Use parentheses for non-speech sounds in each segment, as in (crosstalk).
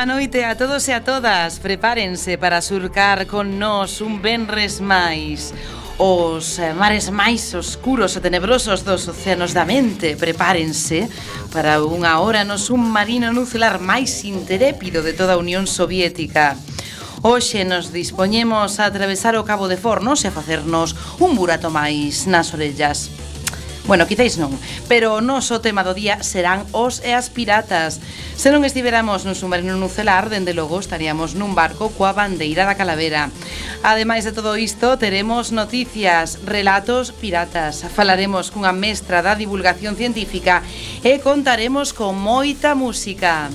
boa noite a todos e a todas. Prepárense para surcar con nós un benres máis os eh, mares máis oscuros e tenebrosos dos océanos da mente. Prepárense para unha hora no submarino nuclear máis interépido de toda a Unión Soviética. Hoxe nos dispoñemos a atravesar o Cabo de Fornos e a facernos un burato máis nas orellas. Bueno, quizáis non, pero o noso tema do día serán os e as piratas. Se non estiveramos nun submarino nucelar, dende logo estaríamos nun barco coa bandeira da calavera. Ademais de todo isto, teremos noticias, relatos piratas, falaremos cunha mestra da divulgación científica e contaremos con moita música.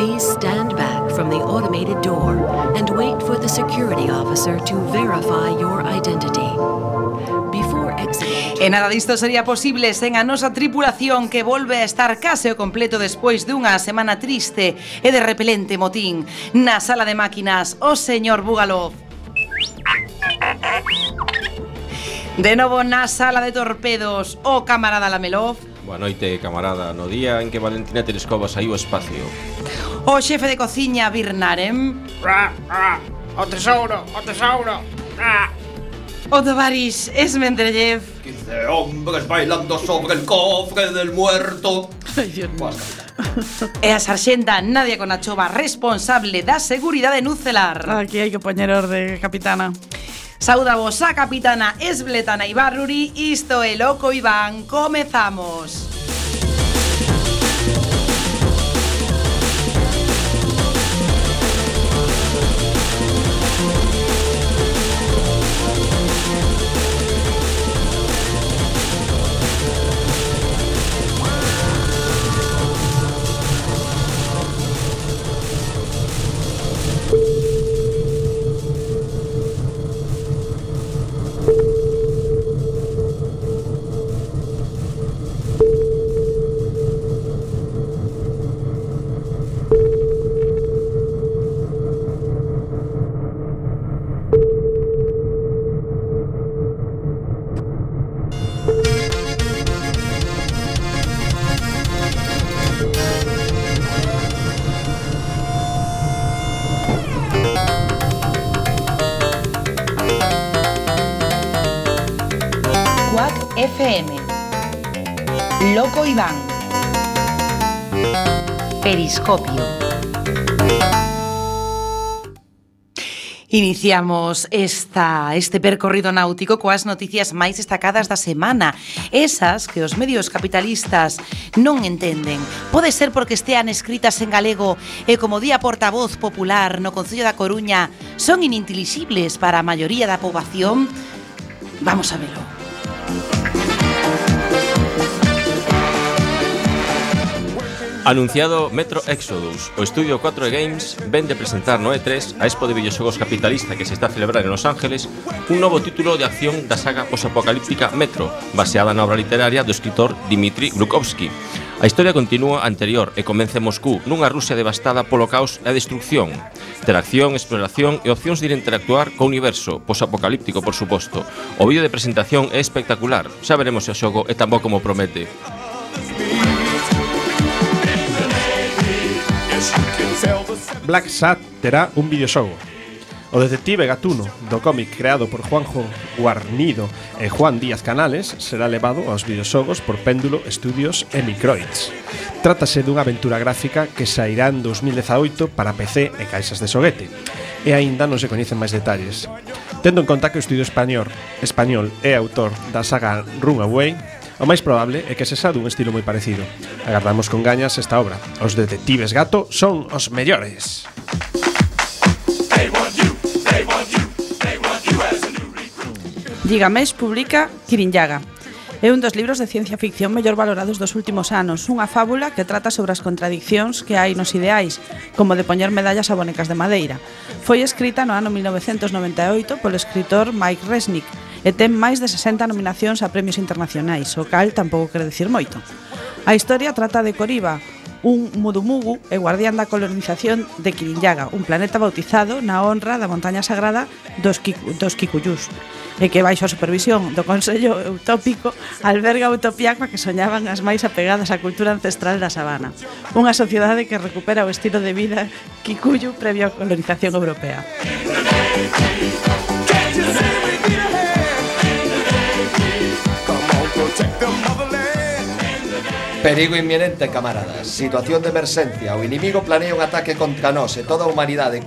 Please stand back from the automated door and wait for the security officer to verify your identity. Before exiting... E nada disto sería posible sen a nosa tripulación que volve a estar case o completo despois dunha semana triste e de repelente motín na sala de máquinas o señor Bugalov. De novo na sala de torpedos o camarada Lamelov Boa noite, camarada. No día en que Valentina Terescova saiu ao espacio. O xefe de cociña Birnarem. Ah, ah, o tesouro, o tesouro. Ah. O Tavaris Esmendrellev. 15 hombres bailando sobre el cofre del muerto. Ay, Dios mío. E a (laughs) sarxenta Nadia Conachova, responsable da seguridade nucelar. Aquí hai que poñer orde, capitana. Saudavos a capitana Esbletana Ibarruri, isto é Loco Iván, comezamos. FM. Loco Iván. Periscopio. Iniciamos esta, este percorrido náutico coas noticias máis destacadas da semana Esas que os medios capitalistas non entenden Pode ser porque estean escritas en galego E como día portavoz popular no Concello da Coruña Son inintelixibles para a maioría da poboación Vamos a verlo Anunciado Metro Exodus, o estudio 4 Games ven de presentar no E3 a Expo de Videoxogos Capitalista que se está a celebrar en Los Ángeles un novo título de acción da saga posapocalíptica Metro, baseada na obra literaria do escritor Dmitry Glukovsky. A historia continúa anterior e convence en Moscú, nunha Rusia devastada polo caos e a destrucción. Interacción, exploración e opcións de ir interactuar co universo, posapocalíptico por suposto. O vídeo de presentación é espectacular, xa veremos se o xogo é tan bo como promete. Black Sat terá un videoxogo. O detective Gatuno, do cómic creado por Juanjo Guarnido e Juan Díaz Canales, será levado aos videoxogos por Péndulo Studios e Microids. Trátase dunha aventura gráfica que sairá en 2018 para PC e caixas de xoguete, e aínda non se coñecen máis detalles. Tendo en conta que o estudio español, español é autor da saga Runaway, O máis probable é que se xa dun estilo moi parecido. Agardamos con gañas esta obra. Os detectives gato son os mellores. They Gigamés publica Kirinyaga, É un dos libros de ciencia ficción mellor valorados dos últimos anos, unha fábula que trata sobre as contradiccións que hai nos ideais, como de poñer medallas a bonecas de madeira. Foi escrita no ano 1998 polo escritor Mike Resnick, e ten máis de 60 nominacións a premios internacionais, o cal tampouco quere dicir moito. A historia trata de Coriba, un mudumugu e guardián da colonización de Kirinyaga, un planeta bautizado na honra da montaña sagrada dos, Kiku, dos Kikuyús, e que baixo a supervisión do Consello Utópico alberga a utopía coa que soñaban as máis apegadas á cultura ancestral da sabana. Unha sociedade que recupera o estilo de vida Kikuyu previo á colonización europea. Perigo inminente, camaradas. Situación de emerxencia. O inimigo planea un ataque contra nós e toda a humanidade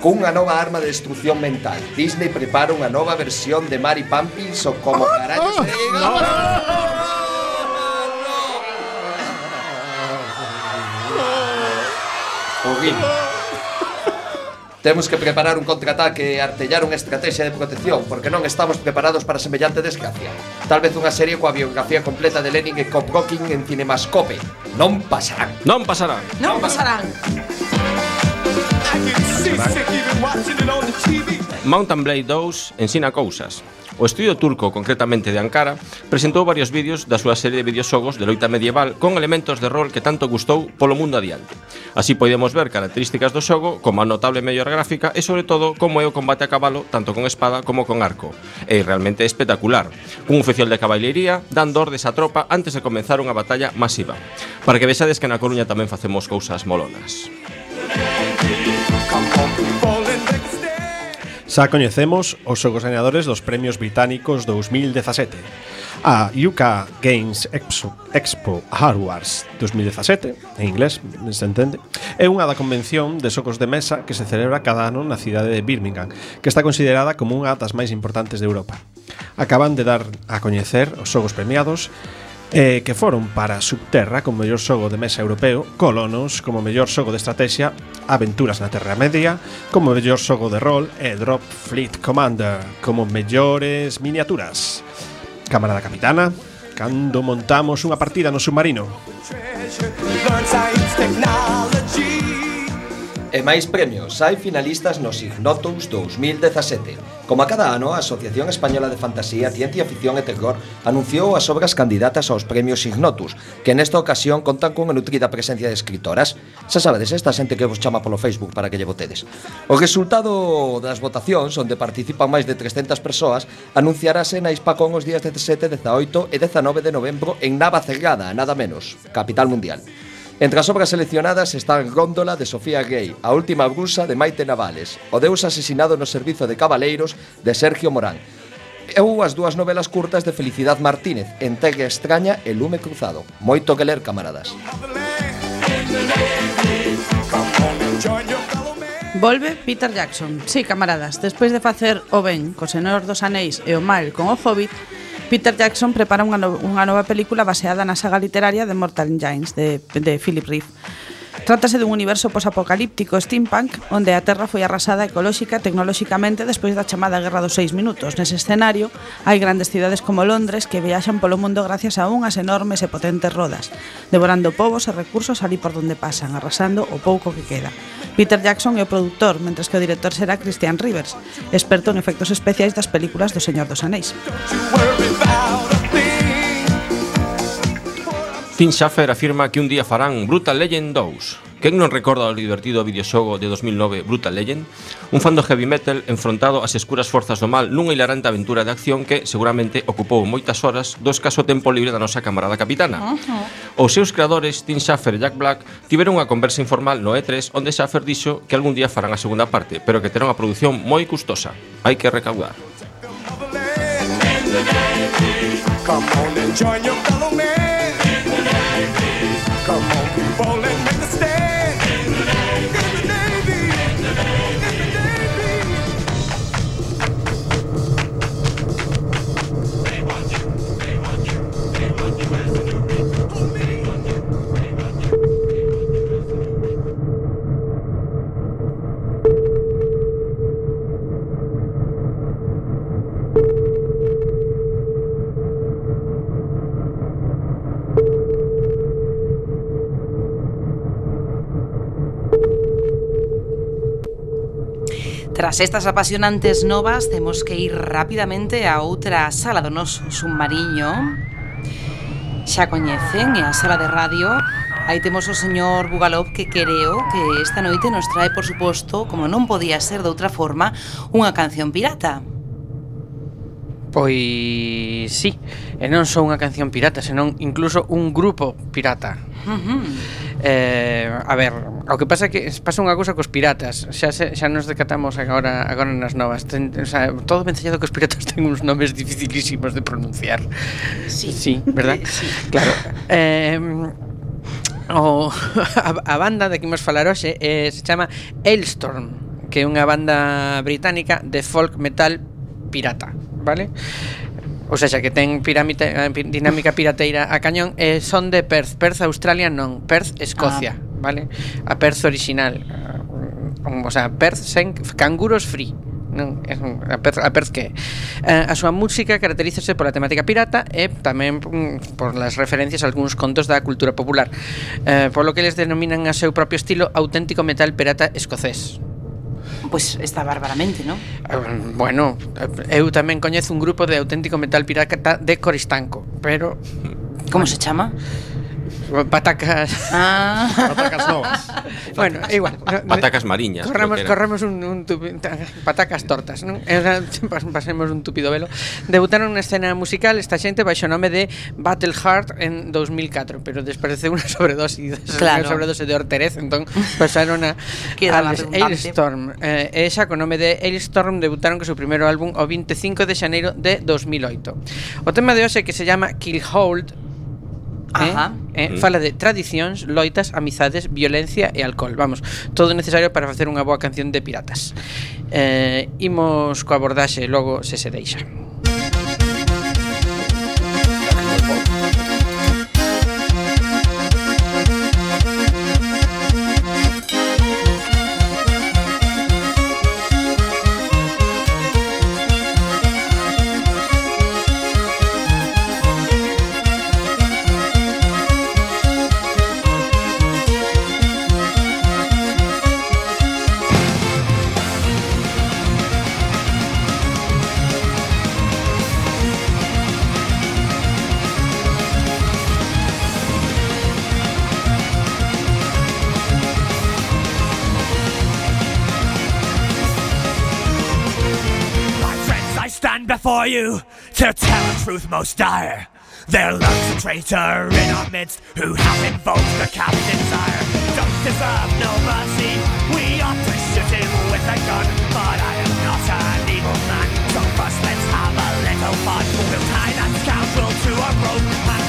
cunha nova arma de destrucción mental. Disney prepara unha nova versión de Mary Pumpkins ou como carallo se diga. No, no, no. O Guinness. Temos que preparar un contraataque e artellar unha estrategia de protección, porque non estamos preparados para semellante desgracia. Tal vez unha serie coa biografía completa de Lenin e Koprokin en Cinemascope. Non pasarán. Non pasarán. Non pasarán. Mountain Blade 2 ensina cousas. O estudio turco, concretamente de Ankara, presentou varios vídeos da súa serie de videoxogos de loita medieval con elementos de rol que tanto gustou polo mundo adiante. Así podemos ver características do xogo, como a notable mellor gráfica e, sobre todo, como é o combate a cabalo, tanto con espada como con arco. É realmente espectacular. Un oficial de caballería dando ordes á tropa antes de comenzar unha batalla masiva. Para que vexades que na Coruña tamén facemos cousas molonas. Come on, Xa coñecemos os xogos gañadores dos premios británicos 2017 A UK Games Expo, Expo Hardwares 2017 En inglés, se entende É unha da convención de xogos de mesa que se celebra cada ano na cidade de Birmingham Que está considerada como unha das máis importantes de Europa. Acaban de dar a coñecer os xogos premiados eh, que foron para Subterra como mellor xogo de mesa europeo, Colonos como mellor xogo de estrategia, Aventuras na Terra Media como mellor xogo de rol e Drop Fleet Commander como mellores miniaturas. Cámara da Capitana, cando montamos unha partida no submarino. Learn science, technology e máis premios. Hai finalistas nos Ignotus 2017. Como a cada ano, a Asociación Española de Fantasía, Ciencia Ficción e Terror anunciou as obras candidatas aos premios Ignotus, que nesta ocasión contan cunha nutrida presencia de escritoras. Xa sabedes, esta xente que vos chama polo Facebook para que lle votedes. O resultado das votacións, onde participan máis de 300 persoas, anunciarase na Hispacón os días 17, 18 e 19 de novembro en Nava Cerrada, nada menos, capital mundial. Entre as obras seleccionadas están Góndola de Sofía Gay, A última brusa de Maite Navales, O deus asesinado no servizo de cabaleiros de Sergio Morán, ou as dúas novelas curtas de Felicidad Martínez, Entrega extraña e Lume cruzado. Moito que ler, camaradas. Volve Peter Jackson. Sí, camaradas, despois de facer o ben co Senhor dos Anéis e o mal con o Hobbit, Peter Jackson prepara unha, no, unha nova película baseada na saga literaria de Mortal Engines de, de Philip Reeve. Trátase dun universo posapocalíptico steampunk onde a Terra foi arrasada ecolóxica e tecnolóxicamente despois da chamada Guerra dos Seis Minutos. Nese escenario hai grandes cidades como Londres que viaxan polo mundo gracias a unhas enormes e potentes rodas, devorando povos e recursos ali por donde pasan, arrasando o pouco que queda. Peter Jackson é o produtor, mentres que o director será Christian Rivers, experto en efectos especiais das películas do Señor dos Anéis. Tim Schafer afirma que un día farán Brutal Legend 2. Quen non recorda o divertido videoxogo de 2009 Brutal Legend? Un fan do heavy metal enfrontado ás escuras forzas do mal nunha hilarante aventura de acción que seguramente ocupou moitas horas do escaso tempo libre da nosa camarada capitana. Os seus creadores, Tim Schafer e Jack Black, tiveron unha conversa informal no E3 onde Schafer dixo que algún día farán a segunda parte, pero que terá unha produción moi custosa. Hai que recaudar. Come on and join your fellow man. Come on, people, and estas apasionantes novas temos que ir rapidamente a outra sala do noso submarino. Xa coñecen, é a sala de radio. Aí temos o señor Bugalov que creo que esta noite nos trae, por suposto, como non podía ser de outra forma, unha canción pirata. Pois sí, e non só unha canción pirata, senón incluso un grupo pirata. Eh, a ver, o que pasa é que pasa unha cousa cos piratas, xa se, xa nos decatamos agora agora nas novas. Ten, o sea, todo vencellado que os piratas (laughs) ten uns nomes dificilísimos de pronunciar. Sí, sí verdad? (laughs) sí. Claro. Eh, o, a, a banda de que imos falar hoxe eh, se chama Elstorm que é unha banda británica de folk metal pirata vale? O sea, que ten pirámide, eh, dinámica pirateira a cañón eh, son de Perth, Perth Australia non, Perth Escocia, ah. vale? A Perth original. O sea, Perth sen canguros free non é a Perth, a Perth que eh, a súa música caracterízase pola temática pirata e tamén mm, por las referencias a algúns contos da cultura popular eh, polo que les denominan a seu propio estilo auténtico metal pirata escocés pois está bárbaramente, non? Ah, bueno, eu tamén coñezo un grupo de auténtico metal pirata de Coristanco, pero... Como bueno. se chama? patacas Ah. Patacas novas. (laughs) bueno, igual. patacas mariñas. Corremos, corremos un, un tupi... patacas tortas, non? Eh, pasemos un tupido velo. Debutaron na escena musical esta xente baixo o nome de Battle Heart en 2004, pero despareceu unha sobredose, (laughs) claro. unha sobredose de Orterez, entón pasaron a, (laughs) a Ailstorm. Eh, esa con nome de Ailstorm debutaron co seu primeiro álbum o 25 de xaneiro de 2008. O tema de hoxe que se chama Kill Hold Ajá. Eh, eh, mm. Fala de tradicións, loitas, amizades, violencia e alcohol. Vamos, todo necesario para facer unha boa canción de piratas. Eh, Imos coa abordaxe logo se se deixa. You to tell a truth most dire. There lurks a traitor in our midst who hath invoked the captain's ire. Don't deserve no mercy. We ought to shoot him with a gun, but I am not an evil man. So first let's have a little fun. We'll tie that scoundrel to a rope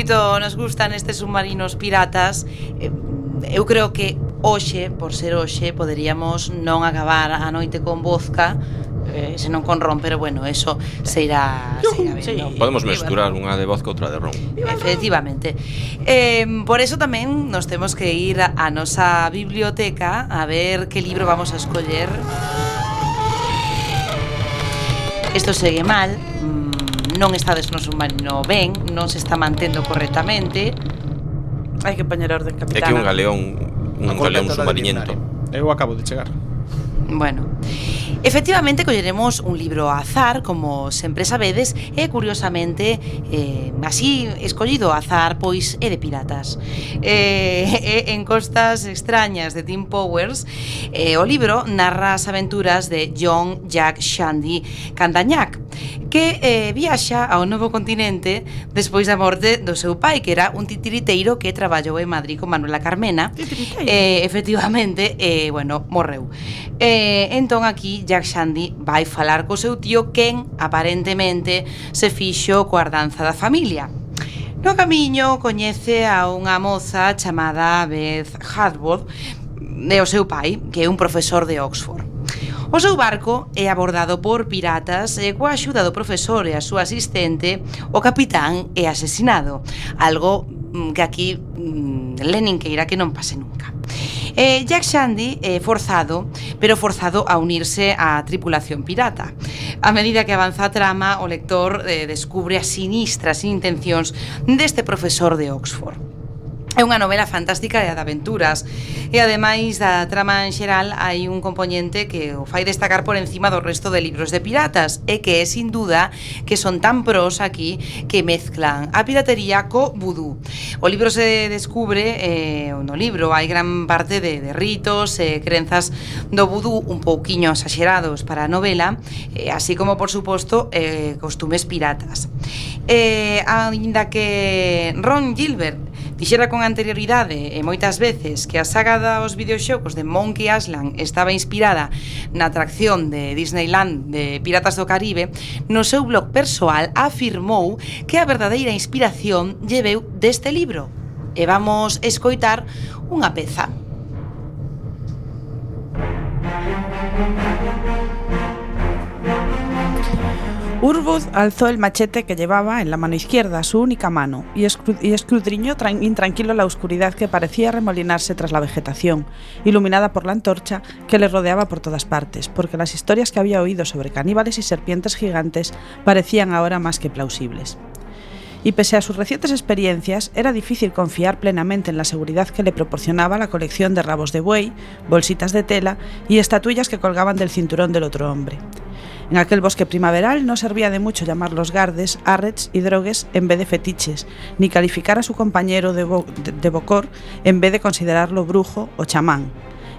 moito nos gustan estes submarinos piratas eh, eu creo que hoxe, por ser hoxe, poderíamos non acabar a noite con vodka eh, senón con ron, pero bueno, eso se irá, se irá vendo. Sí. Podemos mesturar unha de vodka outra de ron. Efectivamente. Eh, por eso tamén nos temos que ir á nosa biblioteca a ver que libro vamos a escoller. Esto segue mal, non estades no submarino ben, non se está mantendo correctamente. Hai que poñer orden, capitán. É que un galeón, un galeón submarinento. Eu acabo de chegar. Bueno, Efectivamente, colleremos un libro azar, como sempre sabedes, e curiosamente eh, así escollido azar, pois é de piratas. Eh, (laughs) e en costas extrañas de Tim Powers, eh, o libro narra as aventuras de John Jack Shandy Candañac, que eh, viaxa ao novo continente despois da morte do seu pai, que era un titiriteiro que traballou en Madrid con Manuela Carmena. Eh, efectivamente, eh, bueno, morreu. Eh, entón aquí Jack Shandy vai falar co seu tío quen aparentemente se fixo coa ardanza da familia. No camiño coñece a unha moza chamada Beth Hadworth e o seu pai, que é un profesor de Oxford. O seu barco é abordado por piratas e coa axuda do profesor e a súa asistente, o capitán é asesinado, algo Mm, que aquí mm, Lenin queira que non pase nunca. Eh, Jack Shandy é eh, forzado, pero forzado a unirse á tripulación pirata. A medida que avanza a trama, o lector eh, descubre as sinistras intencións deste profesor de Oxford. É unha novela fantástica e de aventuras E ademais da trama en xeral hai un componente que o fai destacar por encima do resto de libros de piratas E que é sin duda que son tan pros aquí que mezclan a piratería co vudú. O libro se descubre, eh, no libro hai gran parte de, de ritos e eh, crenzas do vudú un pouquiño exagerados para a novela eh, Así como por suposto eh, costumes piratas. Eh, Ainda que Ron Gilbert Dixera con anterioridade e moitas veces que a saga dos videoxogos de Monkey Island estaba inspirada na atracción de Disneyland de Piratas do Caribe, no seu blog persoal afirmou que a verdadeira inspiración lle veu deste libro. E vamos escoitar unha peza. Urwood alzó el machete que llevaba en la mano izquierda, su única mano, y, escudriñó tran- intranquilo la oscuridad que parecía remolinarse tras la vegetación, iluminada por la antorcha que le rodeaba por todas partes, porque las historias que había oído sobre caníbales y serpientes gigantes parecían ahora más que plausibles. Y pese a sus recientes experiencias, era difícil confiar plenamente en la seguridad que le proporcionaba la colección de rabos de buey, bolsitas de tela y estatuillas que colgaban del cinturón del otro hombre. En aquel bosque primaveral no servía de mucho llamar los gardes, arrets y drogues en vez de fetiches, ni calificar a su compañero de, bo- de- bocor en vez de considerarlo brujo o chamán.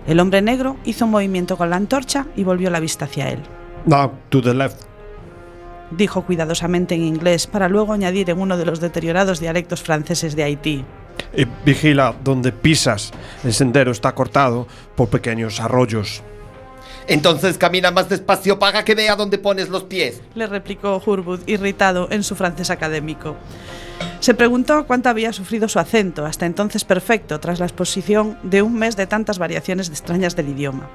El hombre negro hizo un movimiento con la antorcha y volvió la vista hacia él. Now to the left. Dijo cuidadosamente en inglés para luego añadir en uno de los deteriorados dialectos franceses de Haití. Y vigila donde pisas. El sendero está cortado por pequeños arroyos. Entonces camina más despacio para que vea dónde pones los pies. le replicó Hurwood, irritado en su francés académico. Se preguntó cuánto había sufrido su acento, hasta entonces perfecto, tras la exposición de un mes de tantas variaciones extrañas del idioma.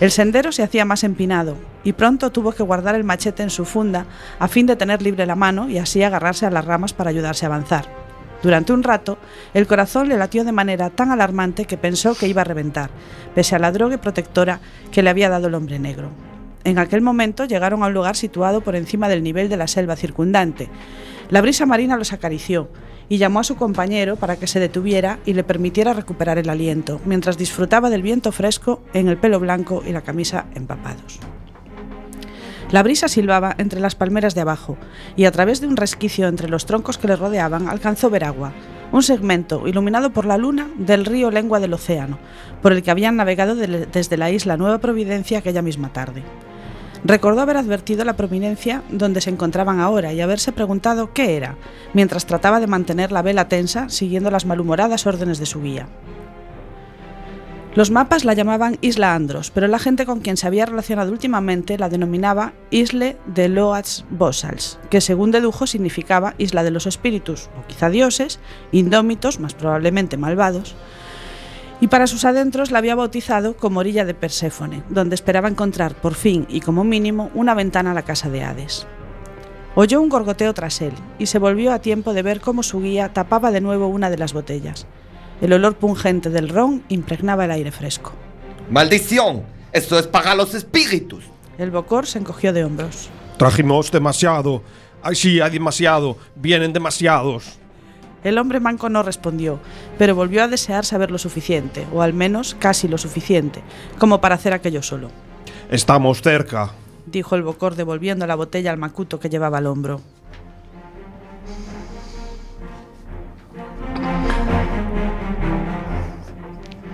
El sendero se hacía más empinado, y pronto tuvo que guardar el machete en su funda a fin de tener libre la mano y así agarrarse a las ramas para ayudarse a avanzar. Durante un rato, el corazón le latió de manera tan alarmante que pensó que iba a reventar, pese a la droga protectora que le había dado el hombre negro. En aquel momento llegaron a un lugar situado por encima del nivel de la selva circundante. La brisa marina los acarició y llamó a su compañero para que se detuviera y le permitiera recuperar el aliento, mientras disfrutaba del viento fresco en el pelo blanco y la camisa empapados. La brisa silbaba entre las palmeras de abajo, y a través de un resquicio entre los troncos que le rodeaban alcanzó ver agua, un segmento iluminado por la luna del río Lengua del Océano, por el que habían navegado de- desde la isla Nueva Providencia aquella misma tarde. Recordó haber advertido la prominencia donde se encontraban ahora y haberse preguntado qué era, mientras trataba de mantener la vela tensa siguiendo las malhumoradas órdenes de su guía. Los mapas la llamaban Isla Andros, pero la gente con quien se había relacionado últimamente la denominaba Isle de Loats Bossals, que según dedujo significaba Isla de los Espíritus, o quizá dioses, indómitos, más probablemente malvados, y para sus adentros la había bautizado como Orilla de Perséfone, donde esperaba encontrar por fin y como mínimo una ventana a la casa de Hades. Oyó un gorgoteo tras él y se volvió a tiempo de ver cómo su guía tapaba de nuevo una de las botellas. El olor pungente del ron impregnaba el aire fresco. ¡Maldición! Esto es para los espíritus. El bocor se encogió de hombros. Trajimos demasiado. Ay, sí, hay demasiado. Vienen demasiados. El hombre manco no respondió, pero volvió a desear saber lo suficiente, o al menos casi lo suficiente, como para hacer aquello solo, Estamos cerca. dijo el bocor devolviendo la botella al macuto que llevaba al hombro.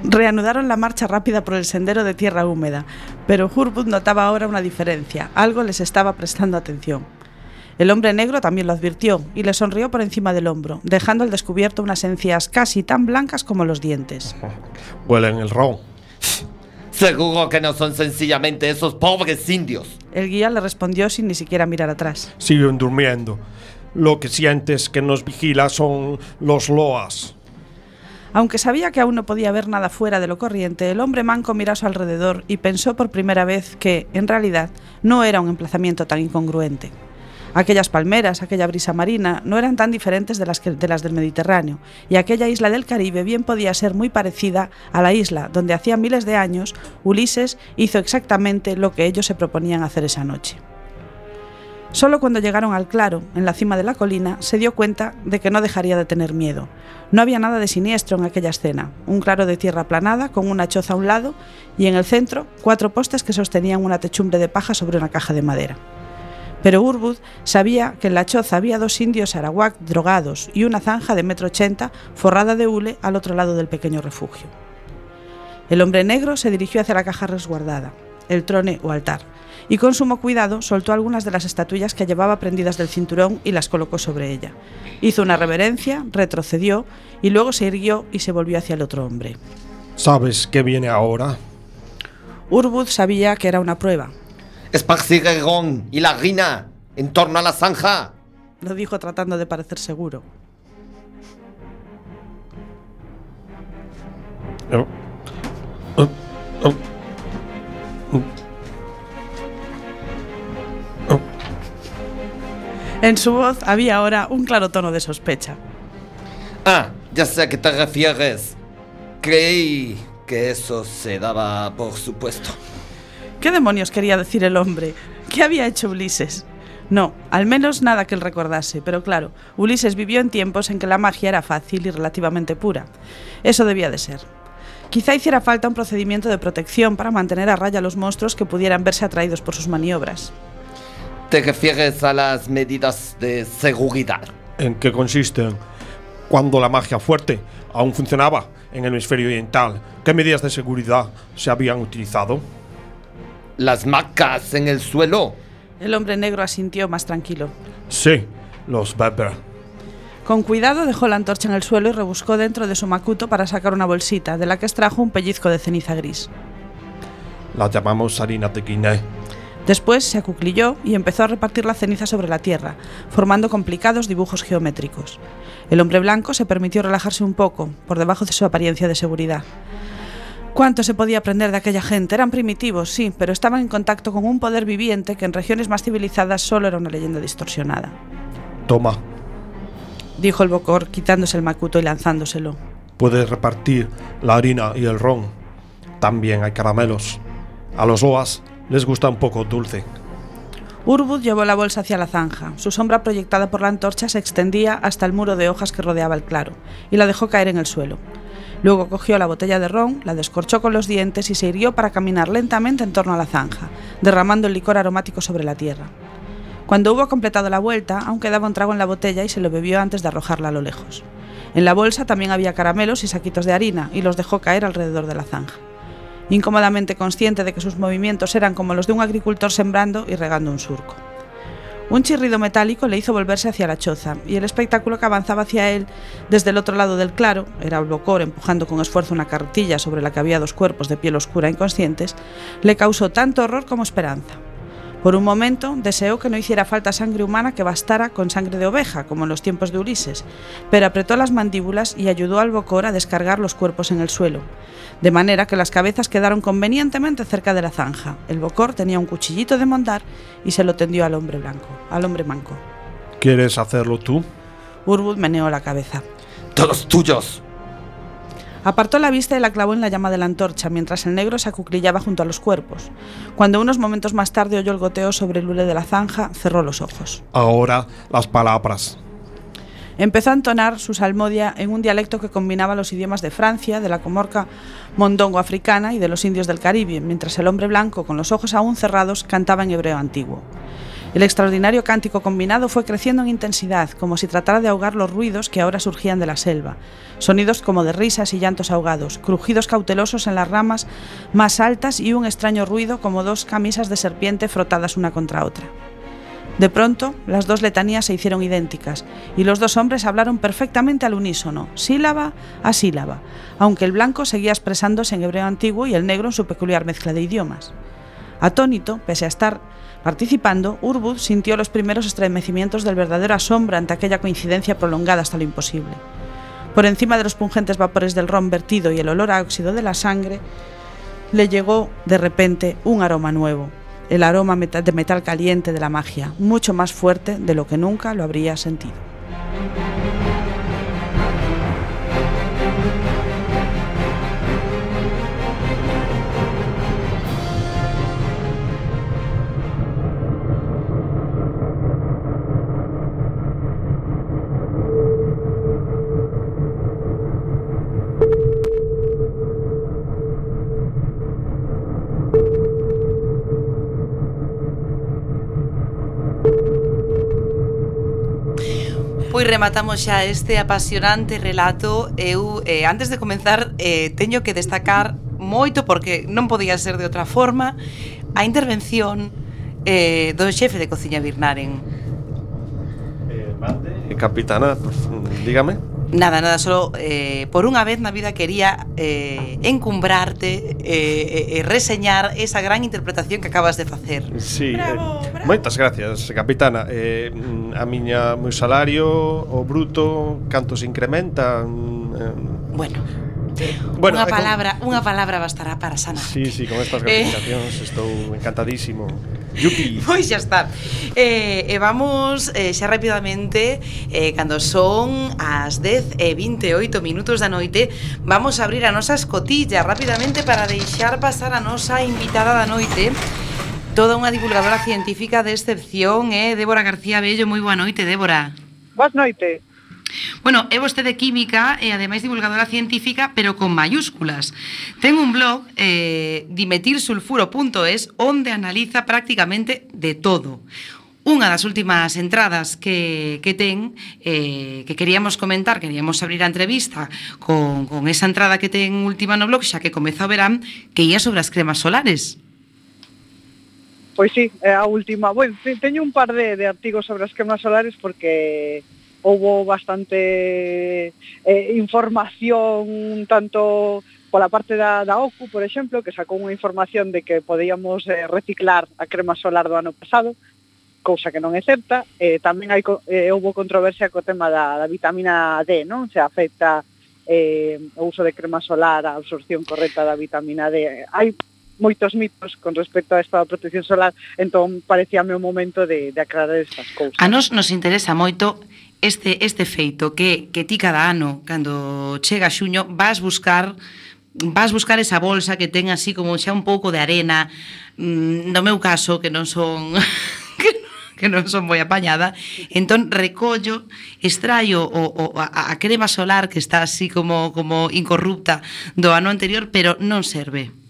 Reanudaron la marcha rápida por el sendero de tierra húmeda, pero Hurwood notaba ahora una diferencia, algo les estaba prestando atención. El hombre negro también lo advirtió y le sonrió por encima del hombro, dejando al descubierto unas encías casi tan blancas como los dientes. Huelen el ron. Seguro que no son sencillamente esos pobres indios. El guía le respondió sin ni siquiera mirar atrás. Siguen durmiendo. Lo que sientes que nos vigila son los loas. Aunque sabía que aún no podía ver nada fuera de lo corriente, el hombre manco miró a su alrededor y pensó por primera vez que, en realidad, no era un emplazamiento tan incongruente. Aquellas palmeras, aquella brisa marina, no eran tan diferentes de las, de las del Mediterráneo, y aquella isla del Caribe bien podía ser muy parecida a la isla donde hacía miles de años Ulises hizo exactamente lo que ellos se proponían hacer esa noche. Solo cuando llegaron al claro, en la cima de la colina, se dio cuenta de que no dejaría de tener miedo. No había nada de siniestro en aquella escena. Un claro de tierra aplanada, con una choza a un lado, y en el centro, cuatro postes que sostenían una techumbre de paja sobre una caja de madera. Pero Urwood sabía que en la choza había dos indios arawak drogados y una zanja de metro ochenta forrada de hule al otro lado del pequeño refugio. El hombre negro se dirigió hacia la caja resguardada, el trone o altar, y con sumo cuidado soltó algunas de las estatuillas que llevaba prendidas del cinturón y las colocó sobre ella. Hizo una reverencia, retrocedió y luego se irguió y se volvió hacia el otro hombre. ¿Sabes qué viene ahora? Urwood sabía que era una prueba. Y la harina en torno a la zanja. Lo dijo tratando de parecer seguro. Oh. Oh. Oh. En su voz había ahora un claro tono de sospecha. Ah, ya sé a qué te refieres. Creí que eso se daba por supuesto. ¿Qué demonios quería decir el hombre? ¿Qué había hecho Ulises? No, al menos nada que él recordase, pero claro, Ulises vivió en tiempos en que la magia era fácil y relativamente pura. Eso debía de ser. Quizá hiciera falta un procedimiento de protección para mantener a raya a los monstruos que pudieran verse atraídos por sus maniobras. ¿Te refieres a las medidas de seguridad? ¿En qué consisten? Cuando la magia fuerte aún funcionaba en el hemisferio oriental, ¿qué medidas de seguridad se habían utilizado? Las macas en el suelo. El hombre negro asintió más tranquilo. Sí, los Weber. Con cuidado dejó la antorcha en el suelo y rebuscó dentro de su macuto para sacar una bolsita, de la que extrajo un pellizco de ceniza gris. La llamamos harina de Guinea. Después se acuclilló y empezó a repartir la ceniza sobre la tierra, formando complicados dibujos geométricos. El hombre blanco se permitió relajarse un poco, por debajo de su apariencia de seguridad. ¿Cuánto se podía aprender de aquella gente? Eran primitivos, sí, pero estaban en contacto con un poder viviente que en regiones más civilizadas solo era una leyenda distorsionada. Toma, Dijo el bocor, quitándose el macuto y lanzándoselo. puedes repartir la harina y el ron. También hay caramelos. A los oas les gusta un poco dulce. Urbud llevó la bolsa hacia la zanja. Su sombra proyectada por la antorcha se extendía hasta el muro de hojas que rodeaba el claro y la dejó caer en el suelo. Luego cogió la botella de ron, la descorchó con los dientes y se irguió para caminar lentamente en torno a la zanja, derramando el licor aromático sobre la tierra. Cuando hubo completado la vuelta, aún quedaba un trago en la botella y se lo bebió antes de arrojarla a lo lejos. En la bolsa también había caramelos y saquitos de harina y los dejó caer alrededor de la zanja. Incómodamente consciente de que sus movimientos eran como los de un agricultor sembrando y regando un surco. Un chirrido metálico le hizo volverse hacia la choza, y el espectáculo que avanzaba hacia él desde el otro lado del claro, era el bocor empujando con esfuerzo una carretilla sobre la que había dos cuerpos de piel oscura inconscientes, le causó tanto horror como esperanza. Por un momento deseó que no hiciera falta sangre humana que bastara con sangre de oveja, como en los tiempos de Ulises, pero apretó las mandíbulas y ayudó al bocor a descargar los cuerpos en el suelo, de manera que las cabezas quedaron convenientemente cerca de la zanja. El bocor tenía un cuchillito de mondar y se lo tendió al hombre blanco, al hombre manco. ¿Quieres hacerlo tú? Urbud meneó la cabeza. ¡Todos tuyos! Apartó la vista y la clavó en la llama de la antorcha, mientras el negro se acuclillaba junto a los cuerpos. Cuando unos momentos más tarde oyó el goteo sobre el hule de la zanja, cerró los ojos. Ahora las palabras. Empezó a entonar su salmodia en un dialecto que combinaba los idiomas de Francia, de la comorca mondongo africana y de los indios del Caribe, mientras el hombre blanco, con los ojos aún cerrados, cantaba en hebreo antiguo. El extraordinario cántico combinado fue creciendo en intensidad, como si tratara de ahogar los ruidos que ahora surgían de la selva. Sonidos como de risas y llantos ahogados, crujidos cautelosos en las ramas más altas y un extraño ruido como dos camisas de serpiente frotadas una contra otra. De pronto, las dos letanías se hicieron idénticas y los dos hombres hablaron perfectamente al unísono, sílaba a sílaba, aunque el blanco seguía expresándose en hebreo antiguo y el negro en su peculiar mezcla de idiomas. Atónito, pese a estar participando, Urbud sintió los primeros estremecimientos del verdadero asombro ante aquella coincidencia prolongada hasta lo imposible. Por encima de los pungentes vapores del ron vertido y el olor a óxido de la sangre, le llegó de repente un aroma nuevo, el aroma de metal caliente de la magia, mucho más fuerte de lo que nunca lo habría sentido. rematamos xa este apasionante relato, eu eh, antes de comenzar eh, teño que destacar moito porque non podía ser de outra forma a intervención eh, do xefe de cociña Birnaren. Eh, Marte, eh, capitana, dígame. Nada, nada, solo eh, por unha vez na vida quería eh, encumbrarte eh, e eh, eh, reseñar esa gran interpretación que acabas de facer. Sí, eh, bravo, eh, bravo. moitas gracias, capitana. Eh, a miña meu salario, o bruto, canto se incrementa? Eh, bueno. Bueno, unha palabra, con... unha palabra bastará para sanar. Sí, sí, con estas eh. gratificacións eh... estou encantadísimo. Yupi. (laughs) Pois xa está. Eh, e vamos eh, xa rapidamente eh, cando son as 10 e 28 minutos da noite, vamos a abrir a nosa escotilla rapidamente para deixar pasar a nosa invitada da noite. Toda unha divulgadora científica de excepción, eh, Débora García Bello, moi boa noite, Débora. Boas noites. Bueno, é vostede química e ademais divulgadora científica, pero con mayúsculas. Ten un blog eh, dimetilsulfuro.es onde analiza prácticamente de todo. Unha das últimas entradas que, que ten eh, que queríamos comentar, queríamos abrir a entrevista con, con esa entrada que ten última no blog, xa que comeza o verán, que ia sobre as cremas solares. Pois sí, é a última. Bueno, teño un par de, de artigos sobre as cremas solares porque houbo bastante eh, información tanto pola parte da, da OCU, por exemplo, que sacou unha información de que podíamos eh, reciclar a crema solar do ano pasado, cousa que non é certa, eh, tamén hai, eh, houbo controversia co tema da, da vitamina D, non? Se afecta eh, o uso de crema solar, a absorción correcta da vitamina D. Hai moitos mitos con respecto a esta protección solar, entón parecíame o momento de, de aclarar estas cousas. A nos nos interesa moito este, este feito que, que ti cada ano, cando chega xuño, vas buscar vas buscar esa bolsa que ten así como xa un pouco de arena. Mm, no meu caso que non son (laughs) que non son moi apañada entón recollo extraio o, o, a, a crema solar que está así como, como incorrupta do ano anterior pero non serve.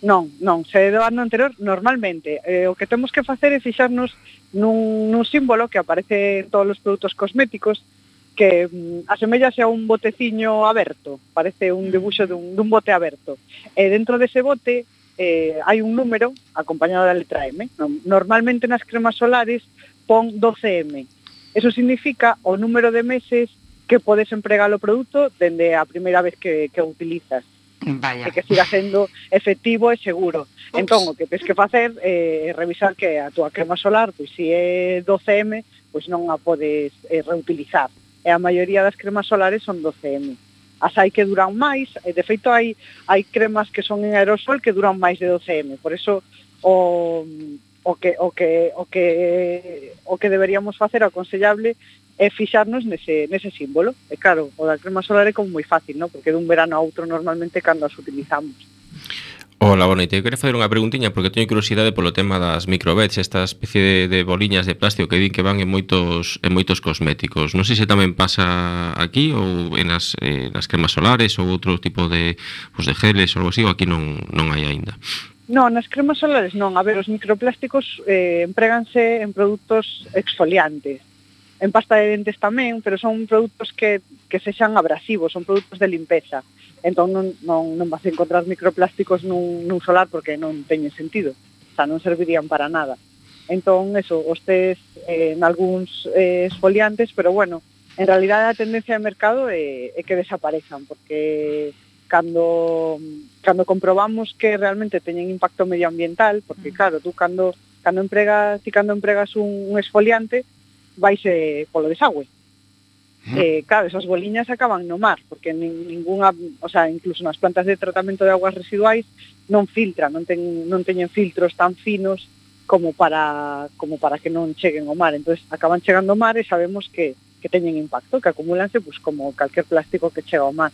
Non, non, se é do ano anterior normalmente. Eh, o que temos que facer é fixarnos nun, nun símbolo que aparece en todos os produtos cosméticos que mm, asemellase a un boteciño aberto, parece un mm. dibuxo dun, dun bote aberto. E dentro dese bote eh, hai un número acompañado da letra M. Normalmente nas cremas solares pon 12M. Eso significa o número de meses que podes empregar o produto dende a primeira vez que, que o utilizas. Vaya. e que siga sendo efectivo e seguro. Ups. Entón, o que tens que facer é eh, revisar que a túa crema solar, pois se é 12M, pois non a podes eh, reutilizar. E a maioría das cremas solares son 12M. As hai que duran máis, e de feito hai, hai cremas que son en aerosol que duran máis de 12M, por eso o o que o que o que o que deberíamos facer aconsellable é fixarnos nese, nese símbolo. E claro, o da crema solar é como moi fácil, ¿no? Porque dun verano a outro normalmente cando as utilizamos. Ola, bueno, e te quero facer unha preguntiña porque teño curiosidade polo tema das microbets, esta especie de, de boliñas de plástico que din que van en moitos en moitos cosméticos. Non sei se tamén pasa aquí ou en as, eh, nas cremas solares ou outro tipo de, pues, de geles ou algo así, ou aquí non, non hai aínda. Non, nas cremas solares non. A ver, os microplásticos eh, empréganse en produtos exfoliantes en pasta de dentes tamén, pero son produtos que, que sexan abrasivos, son produtos de limpeza. Entón non, non, non vas a encontrar microplásticos nun, nun solar porque non teñen sentido, o sea, non servirían para nada. Entón, eso, os tes eh, en algúns eh, esfoliantes, pero bueno, en realidad a tendencia de mercado é, é que desaparezan, porque cando, cando comprobamos que realmente teñen impacto medioambiental, porque mm. claro, tú cando, cando empregas, ti cando empregas un, un esfoliante, vaise polo desagüe. Eh, claro, esas boliñas acaban no mar, porque nin, ninguna, o sea, incluso nas plantas de tratamento de aguas residuais non filtra, non, ten, non teñen filtros tan finos como para como para que non cheguen ao mar. Entonces acaban chegando ao mar e sabemos que que teñen impacto, que acumulanse pues, como calquer plástico que chega ao mar.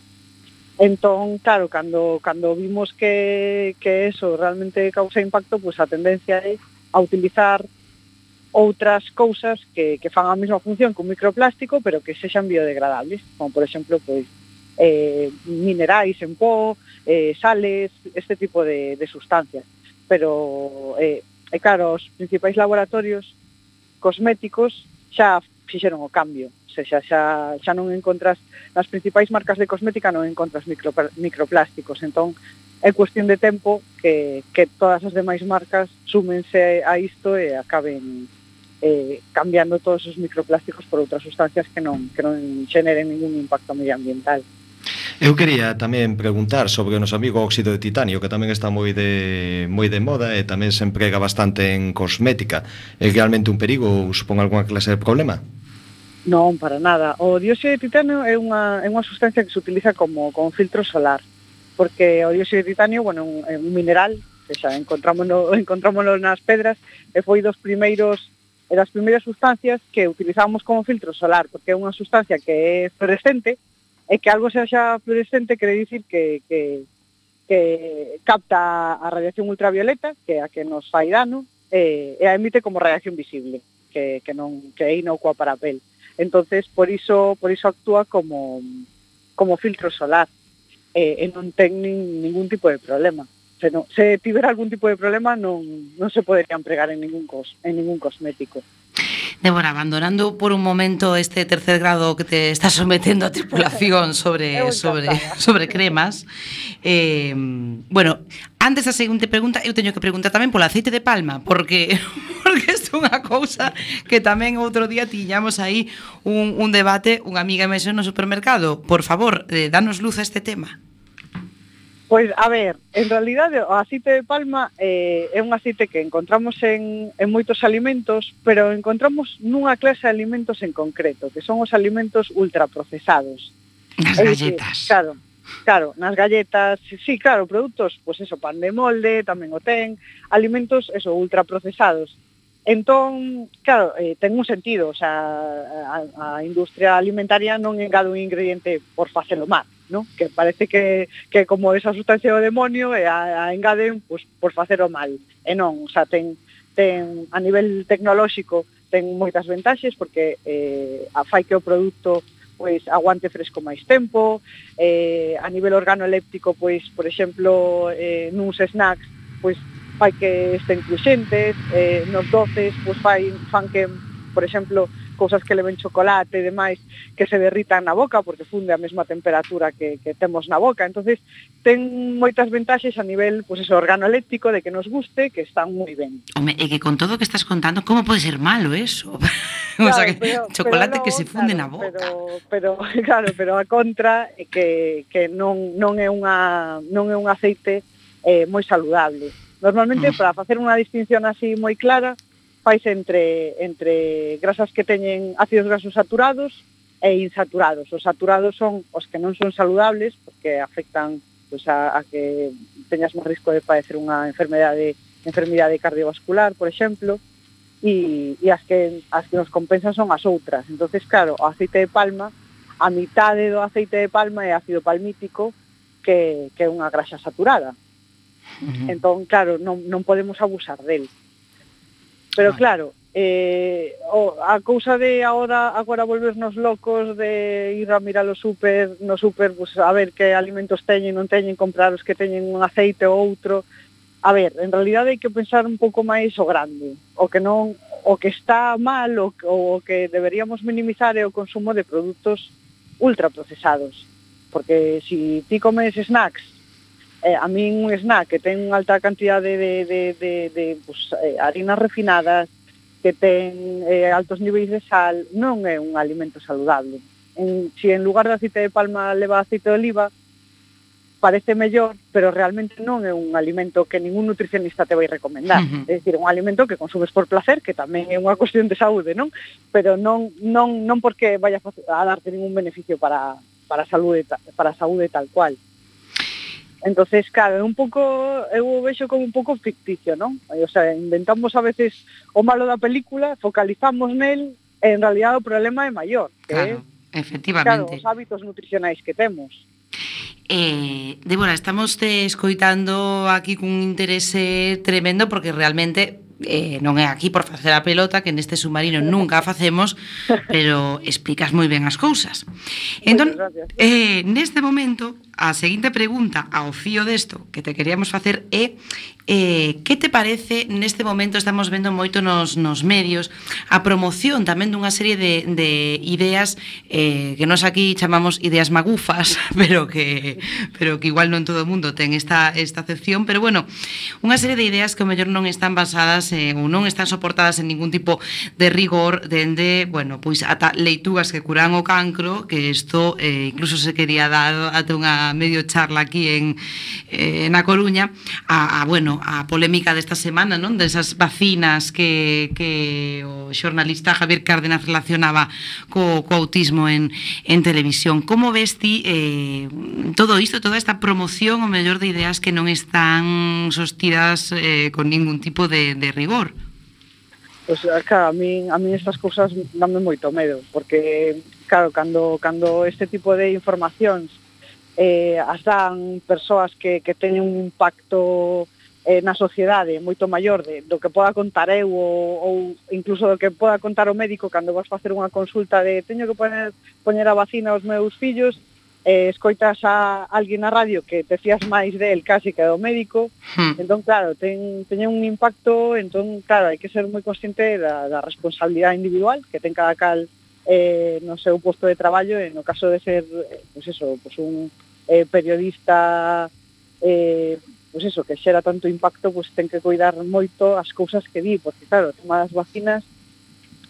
Entón, claro, cando, cando vimos que, que eso realmente causa impacto, pues a tendencia é a utilizar outras cousas que, que fan a mesma función que un microplástico, pero que sexan biodegradables, como por exemplo, pois, eh, minerais en pó, eh, sales, este tipo de, de sustancias. Pero, eh, e claro, os principais laboratorios cosméticos xa fixeron o cambio. Se xa, xa, xa non encontras, nas principais marcas de cosmética non encontras micro, microplásticos. Entón, é cuestión de tempo que, que todas as demais marcas súmense a isto e acaben eh, cambiando todos os microplásticos por outras sustancias que non, que non xeneren ningún impacto medioambiental. Eu quería tamén preguntar sobre o noso amigo óxido de titanio, que tamén está moi de moi de moda e tamén se emprega bastante en cosmética. É realmente un perigo ou supón algunha clase de problema? Non, para nada. O dióxido de titanio é unha, é unha sustancia que se utiliza como, como filtro solar, porque o dióxido de titanio bueno, é un, é un mineral, que xa encontrámonos, (laughs) encontrámonos nas pedras, e foi dos primeiros é das primeiras sustancias que utilizamos como filtro solar, porque é unha sustancia que é fluorescente, e que algo sexa fluorescente quere dicir que, que, que capta a radiación ultravioleta, que é a que nos fai dano, e, e a emite como radiación visible, que, que, non, que é inocua para a pel. Entonces, por iso, por iso actúa como, como filtro solar, e, e non ten nin, ningún tipo de problema se, non, se tivera algún tipo de problema non, non se podería empregar en ningún, cos, en ningún cosmético. Débora, abandonando por un momento este tercer grado que te está sometendo a tripulación (laughs) sobre, sobre, sobre cremas, eh, bueno, antes da seguinte pregunta, eu teño que preguntar tamén polo aceite de palma, porque (laughs) porque isto é unha cousa que tamén outro día tiñamos aí un, un debate, unha amiga e no supermercado. Por favor, eh, danos luz a este tema. Pois, a ver, en realidad o aceite de palma eh, é un aceite que encontramos en, en moitos alimentos, pero encontramos nunha clase de alimentos en concreto, que son os alimentos ultraprocesados. Nas galletas. Dicir, claro, claro, nas galletas, sí, claro, produtos, pois pues eso, pan de molde, tamén o ten, alimentos, eso, ultraprocesados. Entón, claro, eh, ten un sentido, o sea, a, a industria alimentaria non engado un ingrediente por facelo mal ¿no? que parece que, que como esa sustancia o demonio e a, a engaden pues, por facer o mal. E non, o sea, ten, ten a nivel tecnolóxico ten moitas ventaxes porque eh, a fai que o produto pois aguante fresco máis tempo, eh, a nivel organoléptico, pois, por exemplo, eh, nuns snacks, pois fai que estén cruxentes, eh, nos doces, pois fai, fan que, por exemplo, cousas que leven chocolate e demais que se derritan na boca porque funde a mesma temperatura que, que temos na boca. entonces ten moitas ventaxes a nivel pues, eso, organoléptico de que nos guste, que están moi ben. Home, e que con todo que estás contando, como pode ser malo eso? Claro, (laughs) o sea, que pero, chocolate pero, que se funde claro, na boca. Pero, pero, (laughs) claro, pero a contra é que, que non, non, é unha, non é un aceite eh, moi saludable. Normalmente, mm. para facer unha distinción así moi clara, fais entre, entre grasas que teñen ácidos grasos saturados e insaturados. Os saturados son os que non son saludables porque afectan pois, a, a que teñas máis risco de padecer unha enfermedade enfermidade cardiovascular, por exemplo, e, e as, que, as que nos compensan son as outras. entonces claro, o aceite de palma, a mitade do aceite de palma é ácido palmítico, que, que é unha graxa saturada. Uh -huh. Entón, claro, non, non podemos abusar del. Pero claro, eh, o, a cousa de ahora agora volvernos locos de ir a mirar o super, no super pues, a ver que alimentos teñen, non teñen, comprar os que teñen un aceite ou outro. A ver, en realidad hai que pensar un pouco máis o grande, o que non o que está mal o, o que deberíamos minimizar é o consumo de produtos ultraprocesados, porque si ti comes snacks eh, a min un snack que ten unha alta cantidade de, de, de, de pues, eh, harinas refinadas, que ten eh, altos niveis de sal, non é un alimento saludable. En, si en lugar de aceite de palma leva aceite de oliva, parece mellor, pero realmente non é un alimento que ningún nutricionista te vai recomendar. Uh -huh. É dicir, un alimento que consumes por placer, que tamén é unha cuestión de saúde, non? Pero non non non porque vaya a darte ningún beneficio para para a saúde para a saúde tal cual. Uh Entonces, claro, é un pouco, eu o vexo como un pouco ficticio, non? Eh, o sea, inventamos a veces o malo da película, focalizamos nel, e en realidad o problema é maior. Que claro, é, efectivamente. Claro, os hábitos nutricionais que temos. Eh, Débora, estamos te escoitando aquí cun interese tremendo porque realmente eh, non é aquí por facer a pelota que neste submarino nunca facemos pero explicas moi ben as cousas. Entón, eh, neste momento a seguinte pregunta ao fío desto que te queríamos facer é Eh, que te parece, neste momento estamos vendo moito nos, nos medios, a promoción tamén dunha serie de, de ideas eh, que nos aquí chamamos ideas magufas, (laughs) pero que, pero que igual non todo o mundo ten esta, esta acepción, pero bueno, unha serie de ideas que o mellor non están basadas eh, ou non están soportadas en ningún tipo de rigor dende, bueno, pois ata leitugas que curan o cancro, que isto eh, incluso se quería dar ata unha medio charla aquí en, eh, na Coruña, a, a bueno, bueno, a polémica desta semana, non? Desas vacinas que, que o xornalista Javier Cárdenas relacionaba co, co autismo en, en televisión. Como ves ti eh, todo isto, toda esta promoción, o mellor de ideas que non están sostidas eh, con ningún tipo de, de rigor? Pois, pues, claro, a min, a min estas cousas danme moito medo, porque, claro, cando, cando este tipo de informacións eh, as dan persoas que, que teñen un impacto eh, na sociedade moito maior de, do que poda contar eu ou, ou incluso do que poda contar o médico cando vas facer unha consulta de teño que poner, poñer a vacina aos meus fillos eh, escoitas a alguén na radio que te fías máis del casi que do médico hmm. entón claro, ten, teñe un impacto entón claro, hai que ser moi consciente da, da responsabilidade individual que ten cada cal eh, no seu posto de traballo e no caso de ser eh, pues eso, pues un eh, periodista eh, pois eso, que xera tanto impacto, pues ten que cuidar moito as cousas que di, porque claro, o tema das vacinas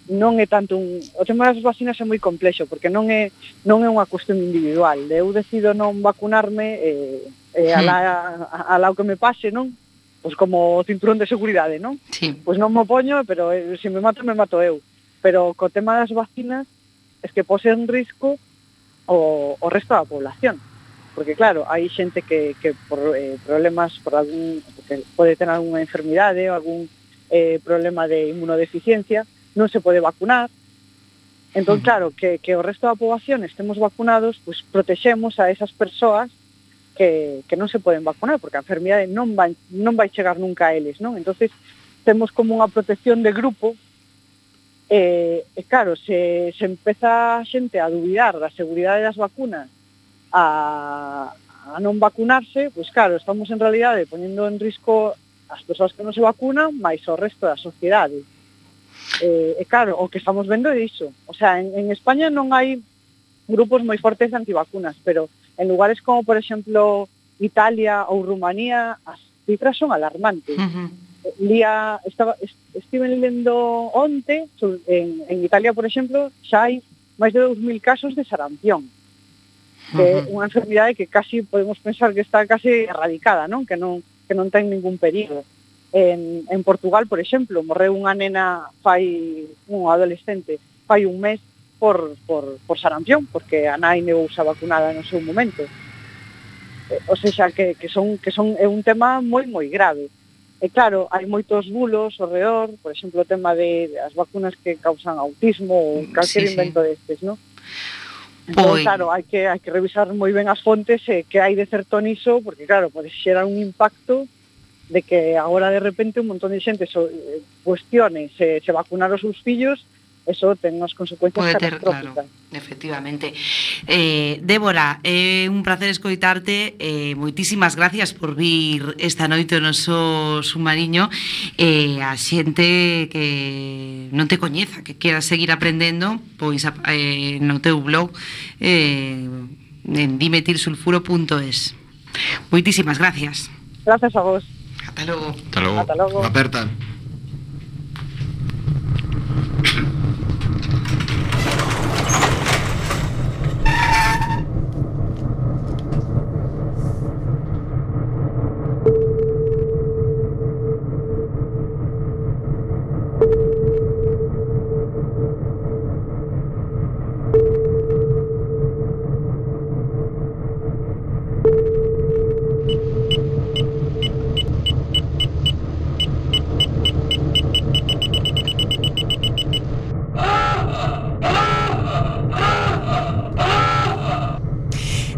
non é tanto un... O tema das vacinas é moi complexo, porque non é, non é unha cuestión individual. Eu decido non vacunarme e, eh, eh, alá, hmm. alá o que me pase, non? Pois como o cinturón de seguridade, non? Sí. Pois non mo poño, pero eh, se me mato, me mato eu. Pero co tema das vacinas, es que pose en risco o, o resto da población porque claro, hai xente que, que por eh, problemas, por algún, que pode ter algunha enfermidade ou algún eh, problema de inmunodeficiencia, non se pode vacunar, Entón, claro, que, que o resto da poboación estemos vacunados, pois pues, protexemos a esas persoas que, que non se poden vacunar, porque a enfermidade non vai, non vai chegar nunca a eles, non? Entonces temos como unha protección de grupo, eh, e claro, se, se empeza a xente a dubidar da seguridade das vacunas a, a non vacunarse, pois claro, estamos en realidade poñendo en risco as persoas que non se vacunan, máis o resto da sociedade. E, e claro, o que estamos vendo é iso. O sea, en, en España non hai grupos moi fortes de antivacunas, pero en lugares como, por exemplo, Italia ou Rumanía, as cifras son alarmantes. Uh -huh. Lía, estaba, estive lendo onte, en, en Italia, por exemplo, xa hai máis de 2.000 casos de sarampión que é unha enfermidade que casi podemos pensar que está casi erradicada, non? Que non que non ten ningún perigo. En, en Portugal, por exemplo, morreu unha nena fai un adolescente fai un mes por, por, por sarampión, porque a nai negouse vacunada no seu momento. O sea, que, que, son, que son, é un tema moi, moi grave. E claro, hai moitos bulos ao redor, por exemplo, o tema de as vacunas que causan autismo ou mm, calquer sí, invento sí. destes, non? Entón, Oi. claro, hai que, hai que revisar moi ben as fontes e eh, que hai de certo niso, porque, claro, pode xerar un impacto de que agora de repente un montón de xente so, eh, cuestione se, se vacunar os seus fillos eso ten unhas consecuencias Pode ter, catastróficas. Claro, efectivamente. Eh, Débora, é eh, un placer escoitarte. Eh, moitísimas gracias por vir esta noite o noso submarino. Eh, a xente que non te coñeza, que queira seguir aprendendo, pois eh, no teu blog eh, en dimetilsulfuro.es. Moitísimas gracias. Gracias a vos. Hasta logo. Hasta logo. Hasta logo. Aperta.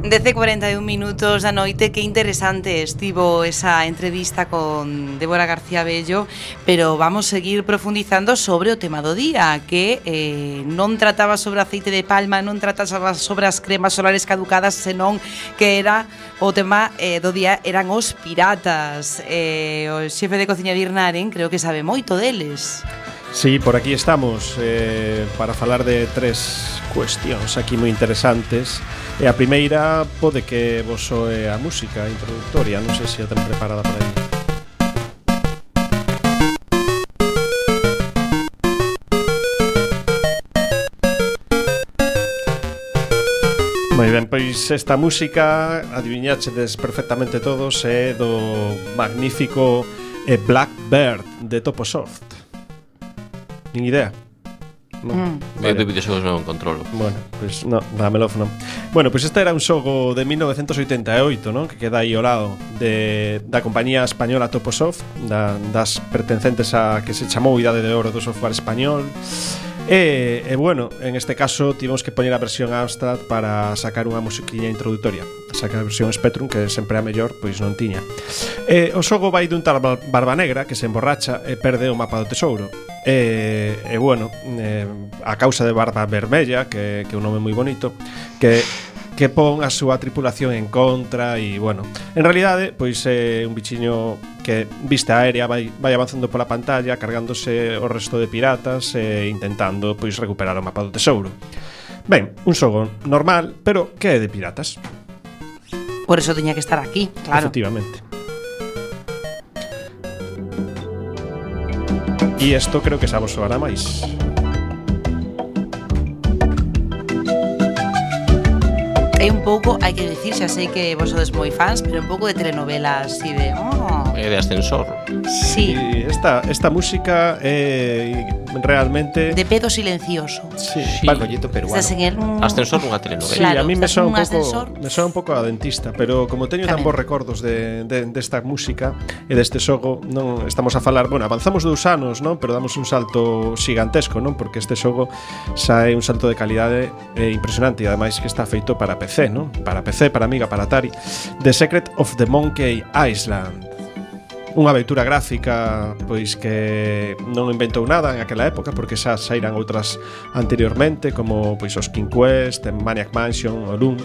10.41 minutos da noite, que interesante estivo esa entrevista con Débora García Bello, pero vamos seguir profundizando sobre o tema do día, que eh, non trataba sobre aceite de palma, non trataba sobre as cremas solares caducadas, senón que era o tema eh, do día eran os piratas. Eh, o xefe de cociña Birnaren creo que sabe moito deles. Sí, por aquí estamos eh, para falar de tres cuestións aquí moi interesantes. E a primeira pode que vos soe a música introductoria, non sei se a ten preparada para aí. Moi ben, pois esta música, adiviñachedes perfectamente todos, é do magnífico eh, Blackbird de Toposoft. Nin idea. No. Mm. Vale. Eu de videoxogos non controlo. Bueno, pois pues, no, dámelo non. Bueno, pois pues este era un xogo de 1988, non? Que queda aí ao lado de, da compañía española Toposoft, da, das pertencentes a que se chamou Idade de Oro do software español. E, e bueno, en este caso tivemos que poñer a versión Amstrad para sacar unha musiquiña introductoria. Sacar a versión Spectrum, que sempre a mellor, pois non tiña. E, o xogo vai dun tal barba negra que se emborracha e perde o mapa do tesouro. E, e bueno, e, a causa de barba vermella, que, que é un nome moi bonito, que que pon a súa tripulación en contra e, bueno, en realidade, pois é un bichiño que vista aérea vai, vai avanzando pola pantalla cargándose o resto de piratas e intentando pois recuperar o mapa do tesouro. Ben, un xogo normal, pero que é de piratas? Por eso teña que estar aquí, claro. Efectivamente. E isto creo que xa vos soará máis. é un pouco, hai que dicir, xa sei que vos sodes moi fans, pero un pouco de telenovelas así de, oh, é de ascensor. Sí. E esta, esta música é realmente... De pedo silencioso. Sí, sí. rollito peruano. Estás en el... Ascensor unha telenovela. Sí, claro, a mí me soa un pouco ascensor... me soa un pouco a dentista, pero como teño Tamén. tan bons recordos de, de, desta música e deste xogo, non estamos a falar, bueno, avanzamos dous anos, non, pero damos un salto gigantesco, non, porque este xogo xa é un salto de calidade eh, impresionante e ademais que está feito para PC, non? Para PC, para Amiga, para Atari. The Secret of the Monkey Island unha aventura gráfica pois que non inventou nada en aquela época porque xa saíran outras anteriormente como pois os King Quest, Maniac Mansion, o Loom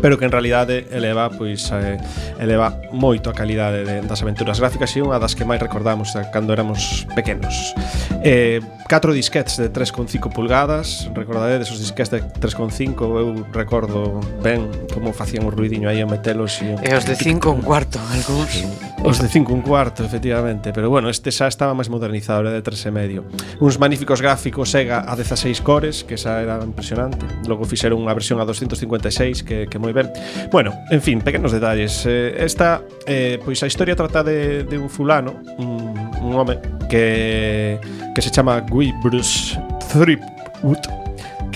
pero que en realidade eleva pois eh, eleva moito a calidade de, das aventuras gráficas e unha das que máis recordamos de cando éramos pequenos. Eh, catro disquetes de 3,5 pulgadas, recordade os disquetes de 3,5, eu recordo ben como facían o ruidiño aí a metelos e... E os de 5 un cuarto, algúns. Os de 5 un cuarto, efectivamente Pero bueno, este xa estaba máis modernizado Era de 3 e medio. Uns magníficos gráficos Sega a 16 cores Que xa era impresionante. Logo fixeron unha versión a 256 Que, que moi ben. Bueno, en fin, pequenos detalles. Eh, Esta, eh, pois a historia trata de, de un fulano Un, un home Que, que se chama Guy Bruce Thripwood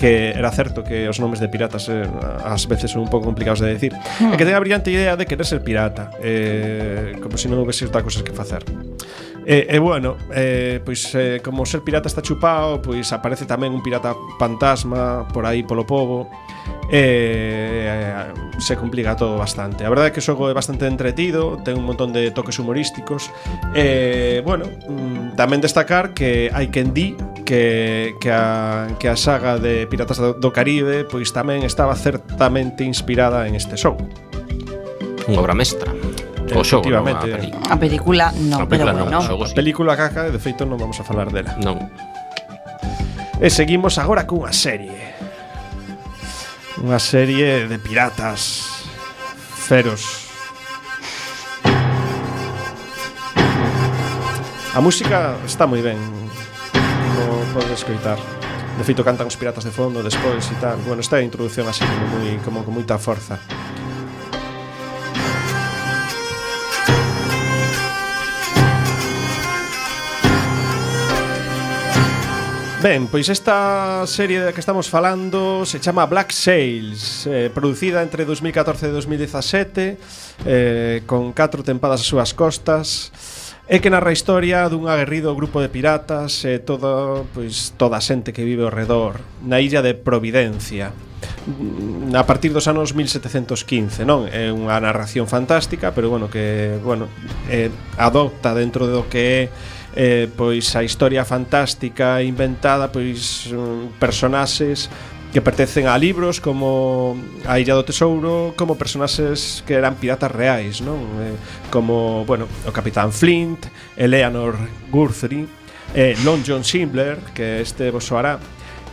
que era certo que os nomes de piratas eh, ás veces son un pouco complicados de decir. Hmm. E que ten a brillante idea de querer ser pirata, eh, como se si non houvese outras cosas que facer. E, e bueno, eh, pois eh, como ser pirata está chupado, pois aparece tamén un pirata fantasma por aí polo povo. E, eh, se complica todo bastante. A verdade é que o xogo é bastante entretido, ten un montón de toques humorísticos. E bueno, mm, tamén destacar que hai quen di que, que, a, que a saga de Piratas do, do Caribe pois tamén estaba certamente inspirada en este xogo. Unha obra mestra. O xogo, non, a película. A película non, a película, pero bueno. Non, xogo. A película caca, de feito, non vamos a falar dela. Non. E seguimos agora cunha serie. Unha serie de piratas feros. A música está moi ben. Como podes escoitar. De feito cantan os piratas de fondo despois e tal. Bueno, esta é a introdución así como moi como con moita forza. Ben, pois esta serie da que estamos falando se chama Black Sails, eh, producida entre 2014 e 2017, eh, con catro tempadas as súas costas, É que narra a historia dun aguerrido grupo de piratas eh, e toda, pois, toda a xente que vive ao redor na illa de Providencia mm, a partir dos anos 1715, non? É unha narración fantástica, pero bueno, que bueno, eh, adopta dentro do que é eh, pois a historia fantástica inventada, pois mm, personaxes que pertencen a libros como A Illa do Tesouro, como personaxes que eran piratas reais, non? Eh, como, bueno, o Capitán Flint, Eleanor Guthrie, eh, Long John Simbler, que este vos soará,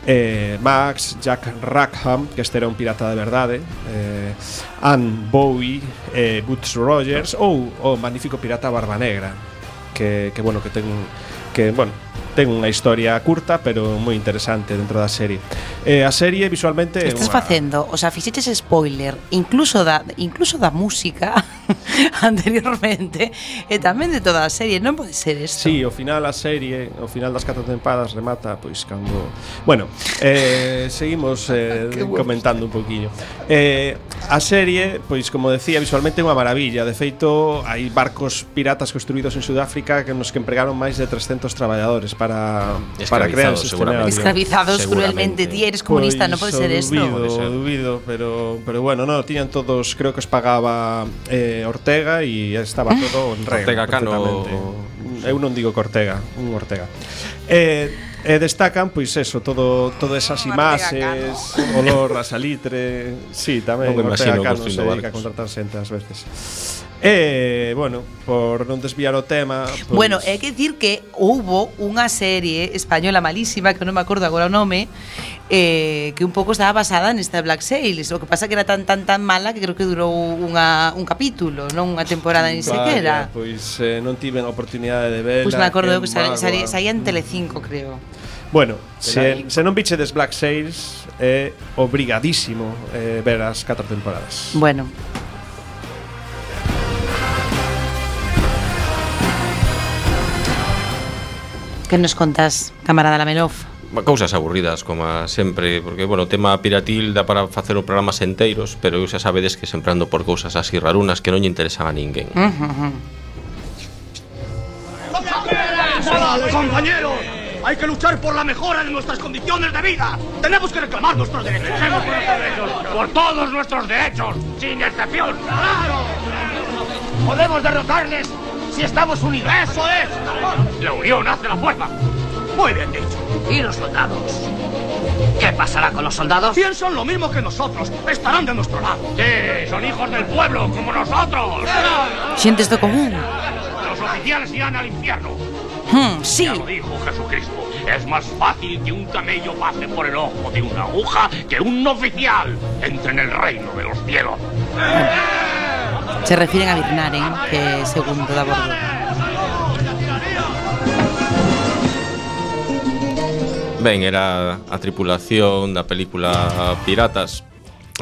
eh, Max, Jack Rackham, que este era un pirata de verdade, eh, Anne Bowie, eh, Boots Rogers ou o magnífico pirata Barba Negra. Que, que bueno, que ten que, bueno, ten unha historia curta pero moi interesante dentro da serie. Eh, a serie visualmente Estás unha... facendo, o sea, fixeches spoiler incluso da incluso da música (laughs) anteriormente e tamén de toda a serie, non pode ser isto. Sí, o final a serie, o final das catro tempadas remata pois cando Bueno, eh, seguimos (laughs) eh, comentando un poquillo. Eh, a serie, pois como decía, visualmente é unha maravilla. De feito, hai barcos piratas construídos en Sudáfrica que nos que empregaron máis de 300 traballadores para para crear ese escenario. Escravizados cruelmente, ti eres comunista, pois, non pode ser isto. Dubido, dubido, pero pero bueno, no, tiñan todos, creo que os pagaba eh, Ortega e estaba todo en regla Ortega Cano. Eu non digo Ortega, un Ortega. Eh E destacan, pois eso, todo todas esas imaxes, olor a salitre, sí, tamén, non me Ortega Cano se dedica a contratar xente ás veces. E, eh, bueno, por non desviar o tema... pois... Bueno, é que dicir que houbo unha serie española malísima, que non me acordo agora o nome, eh, que un pouco estaba basada nesta Black Sails, o que pasa que era tan tan tan mala que creo que durou unha, un capítulo, non unha temporada ni (laughs) sequera. Pois eh, non tiven a oportunidade de verla. Pois me acordo que, que saía sa, en Telecinco, creo. Bueno, se, se non bichedes Black Sails, é eh, obrigadísimo eh, ver as catro temporadas. Bueno, que nos contas, camarada Lamelov? Cousas aburridas, como sempre Porque, bueno, o tema piratil dá para facer o programas enteiros Pero eu xa sabedes que sempre ando por cousas así rarunas Que non lle interesan a ninguén ¡Compañeros! Hay que luchar por la mejora de nuestras condiciones de vida. Tenemos que reclamar nuestros derechos. Luchemos por nuestros derechos. Por todos nuestros derechos, sin excepción. ¡Claro! Podemos derrotarles Si estamos unidos. ¡Eso es! La unión hace la fuerza. Muy bien dicho. ¿Y los soldados? ¿Qué pasará con los soldados? Piensan lo mismo que nosotros. Estarán de nuestro lado. Sí, son hijos del pueblo, como nosotros. Sientes esto común. Los oficiales irán al infierno. Hmm, sí. Ya lo dijo Jesucristo. Es más fácil que un camello pase por el ojo de una aguja que un oficial entre en el reino de los cielos. Se refiren a Birnaren, que segundo da Bordo. Ben, era a tripulación da película Piratas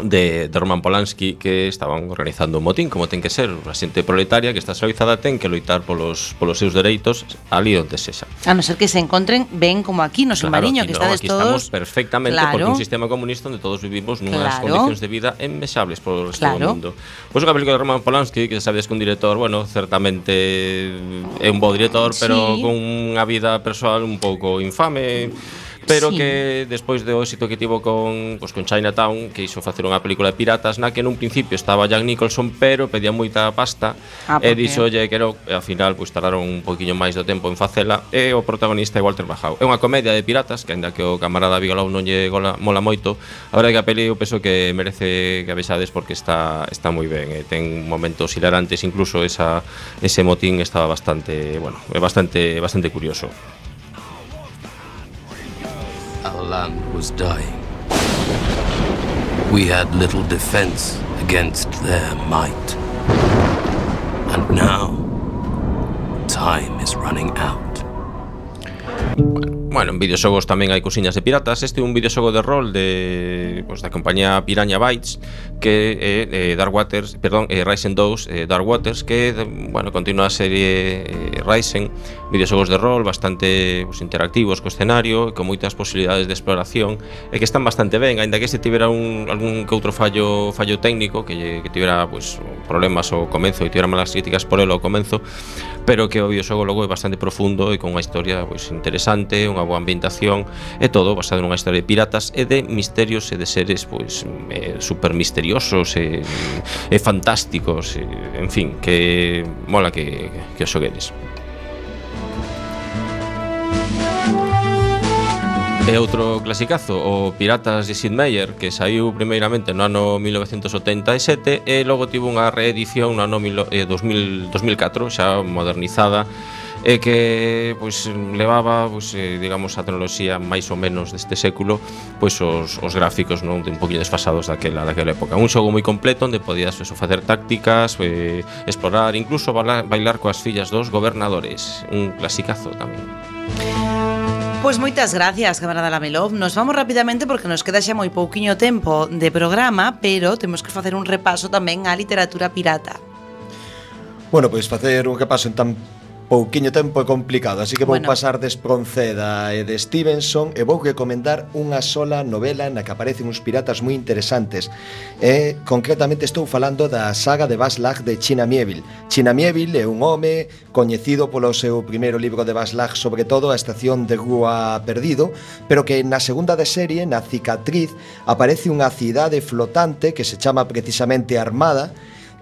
de, de Roman Polanski que estaban organizando un motín, como ten que ser, a xente proletaria que está esclavizada ten que loitar polos, polos seus dereitos ali onde sexa. A non ser que se encontren ben como aquí no submarino, claro, que no, estades aquí todos... estamos perfectamente claro. porque un sistema comunista onde todos vivimos nunhas claro. condicións de vida enmexables polo resto claro. do mundo. Pois unha película de Roman Polanski que sabedes que un director, bueno, certamente é un bo director, pero sí. con unha vida persoal un pouco infame pero sí. que despois do éxito que tivo con, pues, con Chinatown, que iso facer unha película de piratas na que nun principio estaba Jack Nicholson, pero pedía moita pasta ah, e dixolle que era, ao final pues, tardaron un poquinho máis do tempo en facela e o protagonista é Walter Bajau. É unha comedia de piratas que aínda que o camarada Bigelow non lle gola, mola moito, a verdade que a peli eu penso que merece que a vexades porque está está moi ben, e ten momentos hilarantes, incluso esa ese motín estaba bastante, bueno, bastante bastante curioso. Our land was dying. We had little defense against their might. And now, time is running out. Bueno, en videoxogos tamén hai cousiñas de piratas. Este é un videoxogo de rol de, pues, da compañía Piranha Bytes Que é eh, Dark Waters, perdón, eh, Ryzen 2 eh, Dark Waters Que, de, bueno, continúa a serie eh, Ryzen. Videoxogos de rol bastante pues, interactivos co escenario Con moitas posibilidades de exploración E que están bastante ben, aínda que este tivera un, algún que outro fallo fallo técnico Que, que tivera pues, pois, problemas ao comenzo E tivera malas críticas por el ao comenzo Pero que o videoxogo logo é bastante profundo E con unha historia pues, interesante, unha unha boa ambientación e todo basado nunha historia de piratas e de misterios e de seres pois mm, eh, super misteriosos e, e fantásticos e, en fin, que mola que, que os xogueres. E outro clasicazo, o Piratas de Sid Meier, que saiu primeiramente no ano 1987 e logo tivo unha reedición no ano eh, 2000, 2004, xa modernizada e que pois levaba, pois digamos a tecnoloxía máis ou menos deste século, pois os, os gráficos non un poquillo desfasados daquela daquela época. Un xogo moi completo onde podías eso, facer tácticas, eh, explorar, incluso bailar, bailar coas fillas dos gobernadores, un clasicazo tamén. Pois moitas gracias, camarada Lamelov. Nos vamos rapidamente porque nos queda xa moi pouquiño tempo de programa, pero temos que facer un repaso tamén á literatura pirata. Bueno, pois facer un repaso en tan pouquiño tempo é complicado, así que vou bueno. pasar de Espronceda e de Stevenson e vou recomendar unha sola novela na que aparecen uns piratas moi interesantes. E, concretamente estou falando da saga de Vaslach de China Mieville. China Mieville é un home coñecido polo seu primeiro libro de Vaslach, sobre todo a estación de Rúa Perdido, pero que na segunda de serie, na cicatriz, aparece unha cidade flotante que se chama precisamente Armada,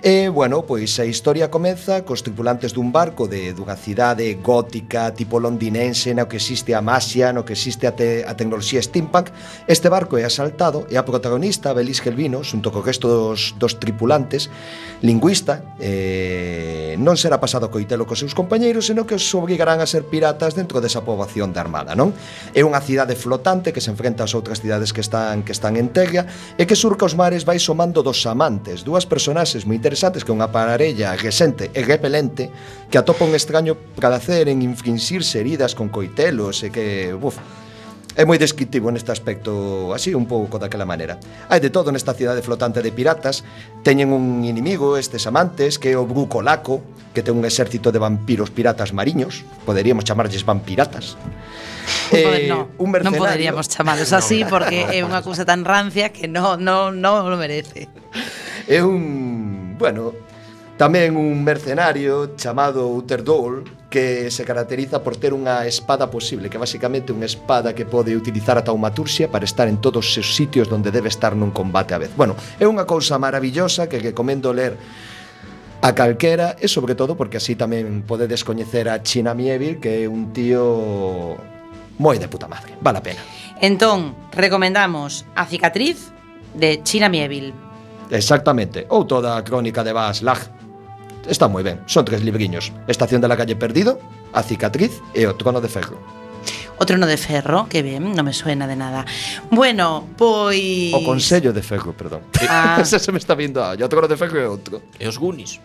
E, bueno, pois a historia comeza cos tripulantes dun barco de dunha cidade gótica tipo londinense no que existe a masia, no que existe a, te, a tecnoloxía steampunk. Este barco é asaltado e a protagonista, Belis Gelvino, xunto co resto dos, dos tripulantes, lingüista, eh, non será pasado coitelo cos seus compañeiros, senón que os obrigarán a ser piratas dentro desa poboación da Armada, non? É unha cidade flotante que se enfrenta ás outras cidades que están que están en terra e que surca os mares vai somando dos amantes, dúas personaxes moi interesantes que unha parella resente e repelente que atopa un extraño prazer en infringirse heridas con coitelos e que, buf, é moi descriptivo neste aspecto así un pouco daquela maneira. Hai de todo nesta cidade flotante de piratas, teñen un inimigo estes amantes que é o Brucolaco, que ten un exército de vampiros piratas mariños, poderíamos chamarlles vampiratas. Eh, no, un mercenario... non poderíamos chamalos (laughs) así porque é unha cousa tan rancia que non no, no lo merece. É un bueno, Tamén un mercenario chamado Uterdol que se caracteriza por ter unha espada posible, que é basicamente unha espada que pode utilizar a taumaturxia para estar en todos os sitios onde debe estar nun combate a vez. Bueno, é unha cousa maravillosa que recomendo ler a calquera e sobre todo porque así tamén podedes coñecer a China Mieville que é un tío moi de puta madre, vale a pena. Entón, recomendamos a cicatriz de China Mieville. Exactamente, ou toda a crónica de Bas Lag. Está moi ben, son tres libriños. Estación de la calle perdido, A cicatriz e O trono de ferro. O trono de ferro, que ben, non me suena de nada. Bueno, pois... O consello de ferro, perdón. Ah. (laughs) Ese se me está vindo, a... o trono de ferro é outro. E os gunis.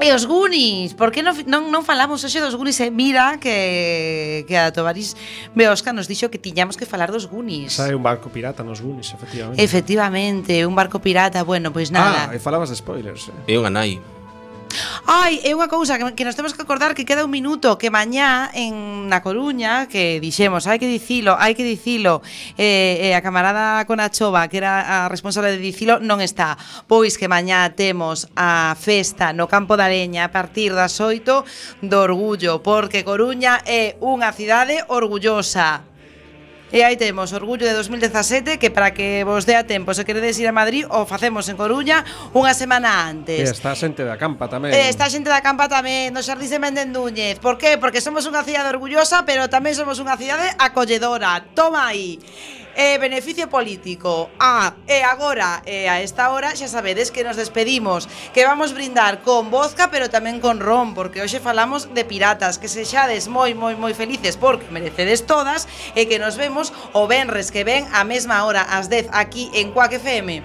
E os Goonies, por que non, non, non falamos hoxe dos Goonies? E mira que, que a Tobarís Beosca nos dixo que tiñamos que falar dos Goonies. Sae un barco pirata nos Goonies, efectivamente. Efectivamente, un barco pirata, bueno, pois pues nada. Ah, e falabas de spoilers. Eh? E unha nai. Ai, é unha cousa que, que nos temos que acordar que queda un minuto que mañá en na Coruña que dixemos, hai que dicilo, hai que dicilo, eh, eh, a camarada Conachova, que era a responsable de dicilo, non está. Pois que mañá temos a festa no Campo da Leña a partir das 8 do orgullo, porque Coruña é unha cidade orgullosa. E aí temos Orgullo de 2017 que para que vos dea tempo se queredes ir a Madrid o facemos en Coruña unha semana antes. E está xente da campa tamén. E está xente da campa tamén, nos xardís de Méndez Núñez. Por qué? Porque somos unha cidade orgullosa, pero tamén somos unha cidade acolledora. Toma aí eh, beneficio político. Ah, e eh, agora, eh, a esta hora, xa sabedes que nos despedimos, que vamos brindar con vodka, pero tamén con ron, porque hoxe falamos de piratas, que sexades moi, moi, moi felices, porque merecedes todas, e que nos vemos o venres que ven a mesma hora, ás 10, aquí en Cuac FM.